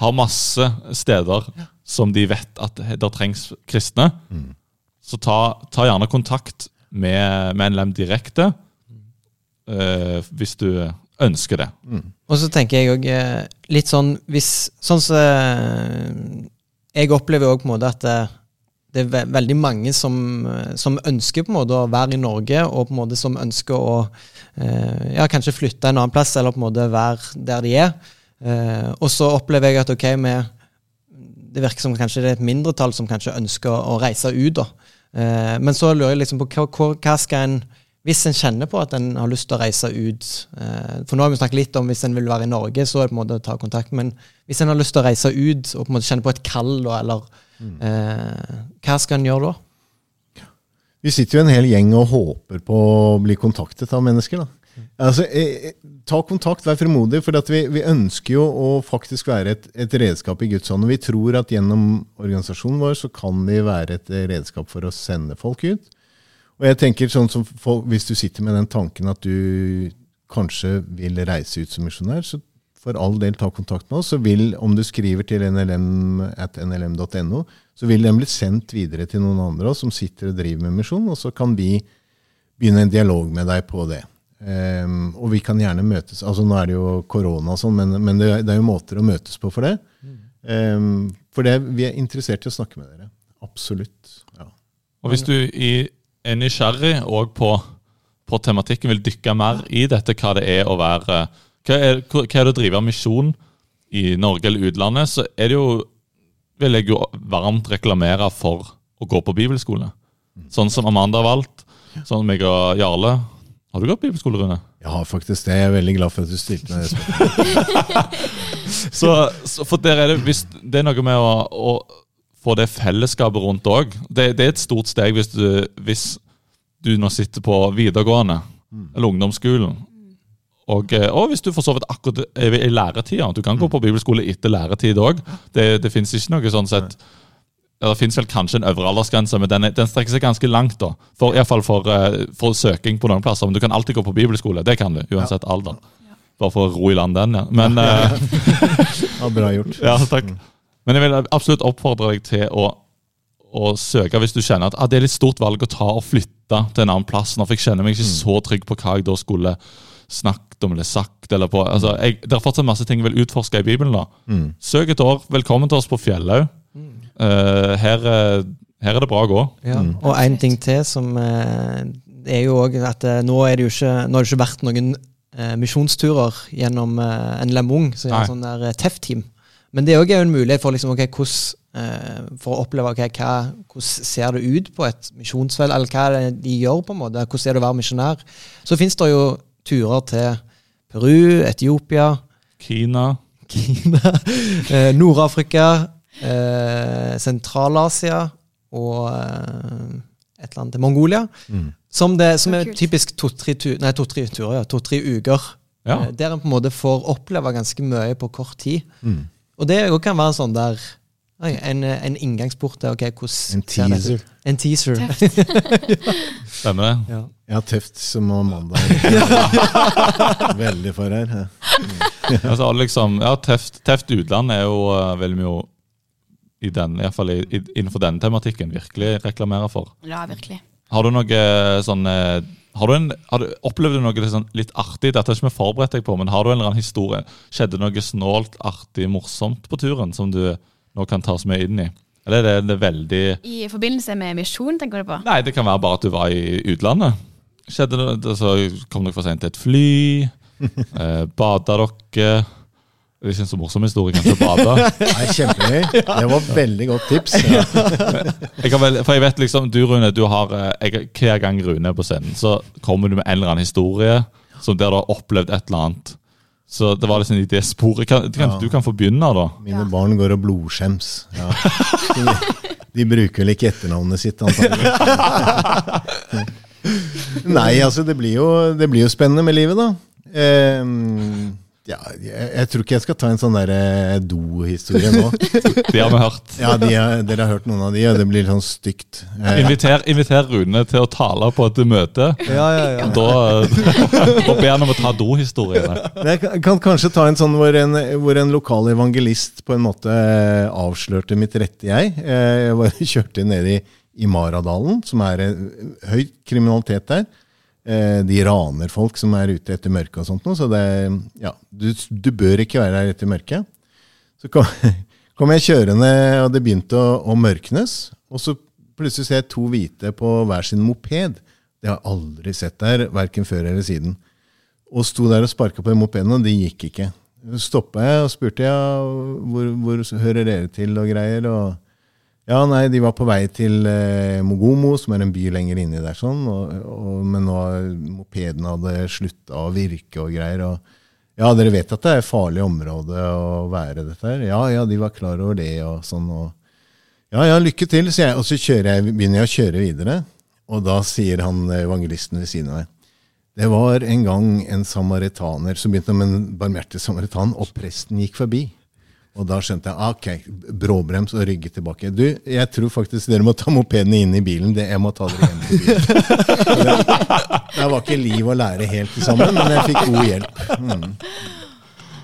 har masse steder som de vet at det trengs kristne. Så ta, ta gjerne kontakt med, med NLM direkte uh, hvis du ønsker det. Og så tenker jeg òg litt sånn hvis Sånn som eh, Jeg opplever òg på en måte at eh, det er ve veldig mange som, eh, som ønsker på en måte å være i Norge, og på en måte som ønsker å eh, ja, kanskje flytte en annen plass, eller på en måte være der de er. Eh, og så opplever jeg at ok, med, det virker som kanskje det er et mindretall som kanskje ønsker å, å reise ut. da. Eh, men så lurer jeg liksom på hva, hva, skal en hvis en kjenner på at en har lyst til å reise ut eh, For nå har vi snakket litt om hvis en vil være i Norge, så er det på en måte å ta kontakt. Men hvis en har lyst til å reise ut og på en måte kjenne på et kall, da, eller eh, Hva skal en gjøre da? Vi sitter jo en hel gjeng og håper på å bli kontaktet av mennesker. da. Altså, eh, eh, ta kontakt, vær frimodig, for vi, vi ønsker jo å faktisk være et, et redskap i Guds hånd. og Vi tror at gjennom organisasjonen vår så kan vi være et eh, redskap for å sende folk ut. Og jeg tenker sånn som folk, Hvis du sitter med den tanken at du kanskje vil reise ut som misjonær, så for all del ta kontakt med oss. så vil, Om du skriver til nlm at nlm.no, så vil den bli sendt videre til noen andre som sitter og driver med misjon, og så kan vi begynne en dialog med deg på det. Ehm, og vi kan gjerne møtes. altså Nå er det jo korona og sånn, men, men det, det er jo måter å møtes på for det. Um, for det, vi er interessert i å snakke med dere. Absolutt. Ja. Og hvis du i, er nysgjerrig og på, på tematikken, vil dykke mer i dette, hva det er å være Hva er, hva er det å drive misjon i Norge eller utlandet, så er det jo vil jeg jo varmt reklamere for å gå på bibelskole. Sånn som Amanda har valgt. Sånn som meg og Jarle. Har du gått bibelskole, Rune? Jeg har faktisk det. Jeg er veldig glad for at du stilte meg det spørsmålet. Så, så for der er det, hvis, det er noe med å, å få det fellesskapet rundt òg. Det, det er et stort steg hvis du, hvis du nå sitter på videregående eller ungdomsskolen. Og, eh, og hvis du for så vidt akkurat er i læretida. Du kan gå på bibelskole etter læretid òg. Det, det fins ikke noe sånn sett Det fins vel kanskje en øvre aldersgrense, men den, den strekker seg ganske langt. da. For, i hvert fall for, eh, for søking på noen plasser. Men du kan alltid gå på bibelskole. Det kan du, uansett alder. Bare for å ro i land den, ja. Men, ja, Ja, bra gjort. ja, takk. Men jeg vil absolutt oppfordre deg til å, å søke hvis du kjenner at ah, det er litt stort valg å ta og flytte til en annen plass. Nå, for jeg kjenner meg ikke så trygg på hva jeg da skulle snakket om eller sagt. eller på. Altså, jeg, Det er fortsatt masse ting jeg vil utforske i Bibelen. da. Mm. Søk et år. Velkommen til oss på Fjellhaug. Eh, her, eh, her er det bra å gå. Ja. Og en ting til som eh, er jo òg at eh, nå er det jo ikke Nå har det ikke vært noen eh, misjonsturer gjennom eh, en Lamung, som er en sånn der eh, TEF-team. Men det er òg en mulighet for liksom, okay, hos, eh, for å oppleve okay, hva, hvordan ser det ut på et misjonsfelt, eller hva er det de gjør, på en måte. Hvordan er det å være misjonær? Så fins det jo turer til Peru, Etiopia, Kina. Kina, eh, Nord-Afrika, eh, Sentral-Asia og eh, et eller annet til Mongolia. Mm. Som, det, som er typisk to-tre tu turer, ja, to-tre uker. Ja. Eh, der en på en måte får oppleve ganske mye på kort tid. Mm. Og det jo kan være sånn der oi, en, en inngangsport til okay, hvordan En teaser. En teaser. Stemmer det? Ja. ja, tøft som mandag. Veldig for her. ja. Altså, liksom, ja, Teft, tøft utland er jo uh, veldig mye å- i den, i hvert fall i, i, innenfor denne tematikken virkelig reklamerer for. Ja, virkelig. Har du noe sånn eh, har du en, har du, Opplevde du noe sånn, litt artig? Dette har ikke vi forberedt deg på, men har du en eller annen historie? Skjedde noe snålt, artig, morsomt på turen som du nå kan ta oss med inn i? Eller er det, det veldig I forbindelse med misjon, tenker du på? Nei, det kan være bare at du var i utlandet. Skjedde det, det så Kom dere for sent til et fly? Eh, bada dere? Det er ikke en så morsom historie, kanskje, å bade. Nei, Kjempegøy. Det var veldig godt tips. Ja. Jeg kan vel, for jeg vet liksom, du Rune, du har, eh, jeg, hver gang Rune er på scenen, så kommer du med en eller annen historie som der du har opplevd et eller annet. Så det var liksom i det sporet. Kan, kan, Ja. Du kan få begynne, da. Mine barn går og blodskjems. Ja. De, de bruker vel ikke etternavnet sitt, antakelig. Nei, altså det blir, jo, det blir jo spennende med livet, da. Eh, ja, jeg, jeg tror ikke jeg skal ta en sånn der eh, do-historie nå. de har vi hørt. Ja, de har, Dere har hørt noen av de, og det blir sånn stygt. Eh, Inviter, inviter Rune til å tale på et møte. Ja, ja, ja. Da, da ber han om å ta do-historiene. Jeg kan- kan kanskje ta en sånn hvor en, hvor en lokal evangelist på en måte eh, avslørte mitt rette jeg. Eh, Jeg var, kjørte ned i, i Maradalen, som er eh, høy kriminalitet der. Eh, De raner folk som er ute etter mørket og sånt noe, så det, ja, du, du bør ikke være her etter mørket. Så kom, kom jeg kjørende, og det begynte å, å mørknes. Og så plutselig ser jeg to hvite på hver sin moped. Det har jeg aldri sett der, verken før eller siden og sto der og sparka på en mopeden, og det gikk ikke. Så stoppa jeg og spurte ja, hvor, hvor hører dere til og greier. og ja, nei, De var på vei til eh, Mogomo, som er en by lenger inni der. sånn, og, og, Men nå mopeden hadde slutta å virke og greier. og Ja, dere vet at det er et farlig område å være dette her? Ja, ja, de var klar over det og sånn. og ja, ja, lykke til, sier jeg. Og så jeg, begynner jeg å kjøre videre. Og da sier han eh, evangelisten ved siden av meg det var en gang en samaritaner som begynte med en barmhjertig samaritan, og presten gikk forbi. Og da skjønte jeg ah, ok, bråbrems og rygge tilbake. Du, jeg tror faktisk dere må ta mopedene inn i bilen. Det, jeg må ta dere hjem til bilen. Det, det var ikke liv og lære helt sammen, men jeg fikk god hjelp. Mm.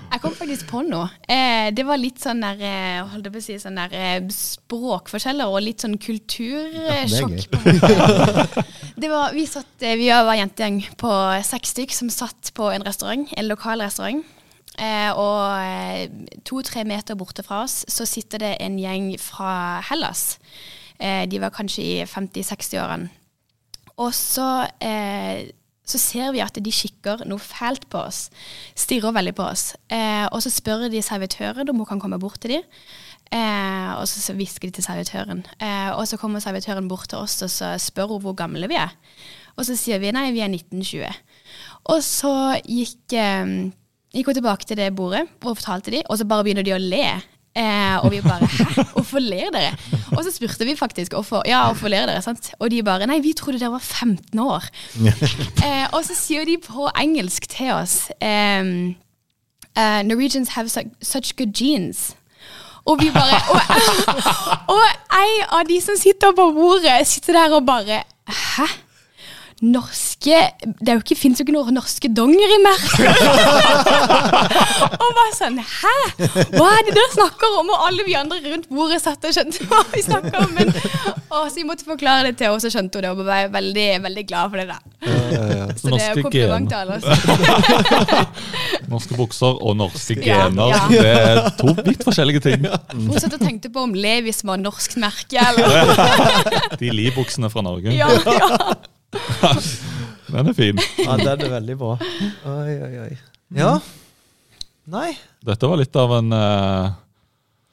Jeg kom faktisk på noe. Eh, det var litt sånn der, eh, holdt jeg på å si, sånn der eh, språkforskjeller og litt sånn kultursjokk. Ja, det var, vi, satt, eh, vi var jentegjeng på seks stykk som satt på en restaurant, en lokal restaurant. Eh, og eh, to-tre meter borte fra oss så sitter det en gjeng fra Hellas. Eh, de var kanskje i 50-60-årene. Og så, eh, så ser vi at de kikker noe fælt på oss. Stirrer veldig på oss. Eh, og så spør de servitøren om hun kan komme bort til dem. Eh, og så, hvisker de til servitøren. Og så kommer servitøren bort til oss og så spør hun hvor gamle vi er. Og så sier vi nei, vi er 1920. Og så gikk, gikk hun tilbake til det bordet og fortalte de, og så bare begynner de å le. Eh, og vi bare Hæ, hvorfor ler dere? Og så spurte vi faktisk hvorfor, ja, hvorfor ler dere. sant? Og de bare Nei, vi trodde dere var 15 år. eh, og så sier de på engelsk til oss ehm, uh, Norwegians have su such good genes. Og vi bare og, og ei av de som sitter på bordet, sitter der og bare Hæ? Norske Det er jo ikke, finnes jo ikke noen norske dongerimerker! og bare sånn Hæ? Hva er det dere snakker om? Og alle vi andre rundt bordet satt og skjønte hva vi snakka om. Men, og så jeg måtte forklare det til henne, så skjønte hun det. Og ble veldig, veldig glad for det. da Så det er jo kompliment til alle. oss. Norske bukser og norske Ja, gener. ja. Det er to vidt forskjellige ting. Hun satt og tenkte på om Levis var norsk merke, eller De Li-buksene fra Norge. ja, ja. Den er fin. Ja, den er veldig bra. Oi, oi, oi. Ja. Nei, Dette var litt av en uh...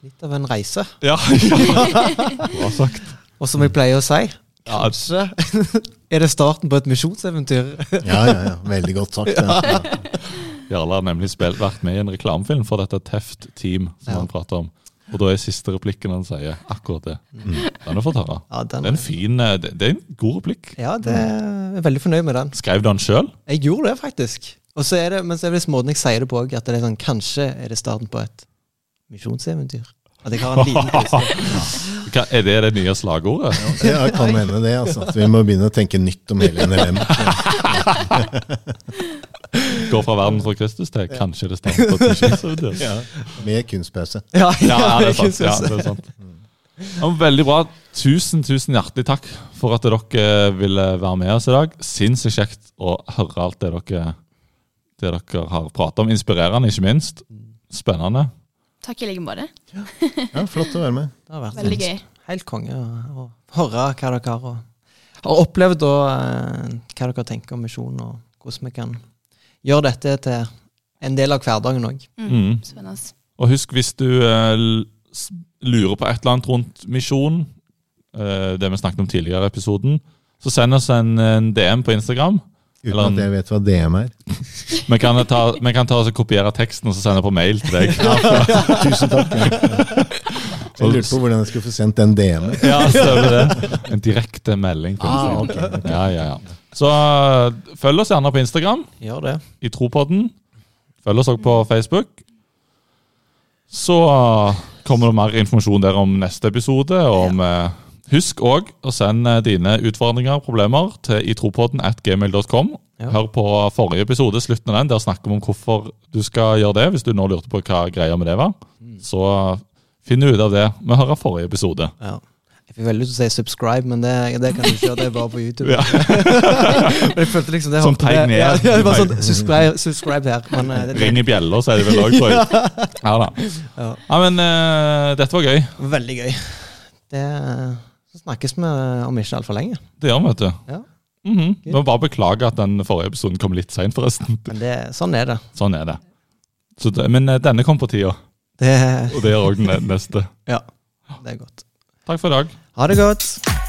litt av en reise. Ja, bra sagt. Og som jeg pleier å si, kanskje er det starten på et misjonseventyr. Ja, ja, ja. Veldig godt sagt. Ja. Jarle har nemlig spilt, vært med i en reklamefilm for dette Teft Team, som Ja. han prater om. Og da er siste replikken han sier akkurat det. Den har du fått høre. Ja, Det er en fin, eh, det, det er en god replikk. ja, det er jeg veldig fornøyd med den. Skrev du den sjøl? Jeg gjorde det, faktisk. Og så er det, men så er det måten jeg sier det på òg, at det er sånn Kanskje er det starten på et misjonseventyr. At jeg har en liten twist. Er det det nye slagordet? Ja, kan hende det. altså. At vi må begynne å tenke nytt om hele NLM. Går fra verden for Kristus til kanskje det på et? Ja. Med kunstpause. Ja, Ja, ja, det er sant. Ja, det er sant. Ja, veldig bra. Tusen tusen hjertelig takk for at dere ville være med oss i dag. Sinnssykt kjekt å høre alt det dere, det dere har pratet om. Inspirerende, ikke minst. Spennende. Takk i like måte. Ja, Flott å være med. Det har vært Veldig gøy. helt konge å, å høre hva dere har, og, har opplevd, og eh, hva dere tenker om misjonen, og hvordan vi kan gjøre dette til en del av hverdagen òg. Mm. Spennende. Og husk, hvis du eh, lurer på et eller annet rundt misjon, eh, det vi snakket om tidligere i episoden, så send oss en, en DM på Instagram. Uten Eller en- at jeg vet hva DM er. Vi kan ta, vi kan ta oss og kopiere teksten og så sende på mail til deg. Tusen takk. Ja. Jeg lurte på hvordan jeg skulle få sendt den DM-en. Ja, stemmer det. En direkte melding. Ah, okay, okay. Ja, ja, ja. Så eh, følg oss gjerne på Instagram, Gjør det. i Tropodden. Følg oss også på Facebook. Så eh, kommer det mer informasjon der om neste episode. Om, eh, husk òg å sende dine utfordringer og problemer til itropodden at gmail.com. Ja. Hør på forrige episode, slutten av den. Der snakker vi om hvorfor du skal gjøre det. Hvis du nå lurte på hva greia med det var. Så finn ut av det Vi hører forrige episode. Ja. Jeg fikk veldig lyst til å si subscribe, men det, det kan du ikke gjøre. Det er bare på YouTube. Ja. Men jeg følte liksom det Sånn pek ned. Ja, ja, bare sånn, subscribe, subscribe her. Men eh, det, Ring i bjella, er det vel òg, tror jeg. Ja da. Ja. Ja, men uh, dette var gøy. veldig gøy. Det så snakkes vi om ikke altfor lenge. Det gjør vi, vet du. Ja. Mhm. Vi må bare beklage at den forrige episoden kom litt seint, forresten. Men det, sånn er det. Sånn er det. Så det men eh, denne kom på tida, det. og det gjør òg den neste. Ja, det er godt. Takk for i dag. Ha det godt.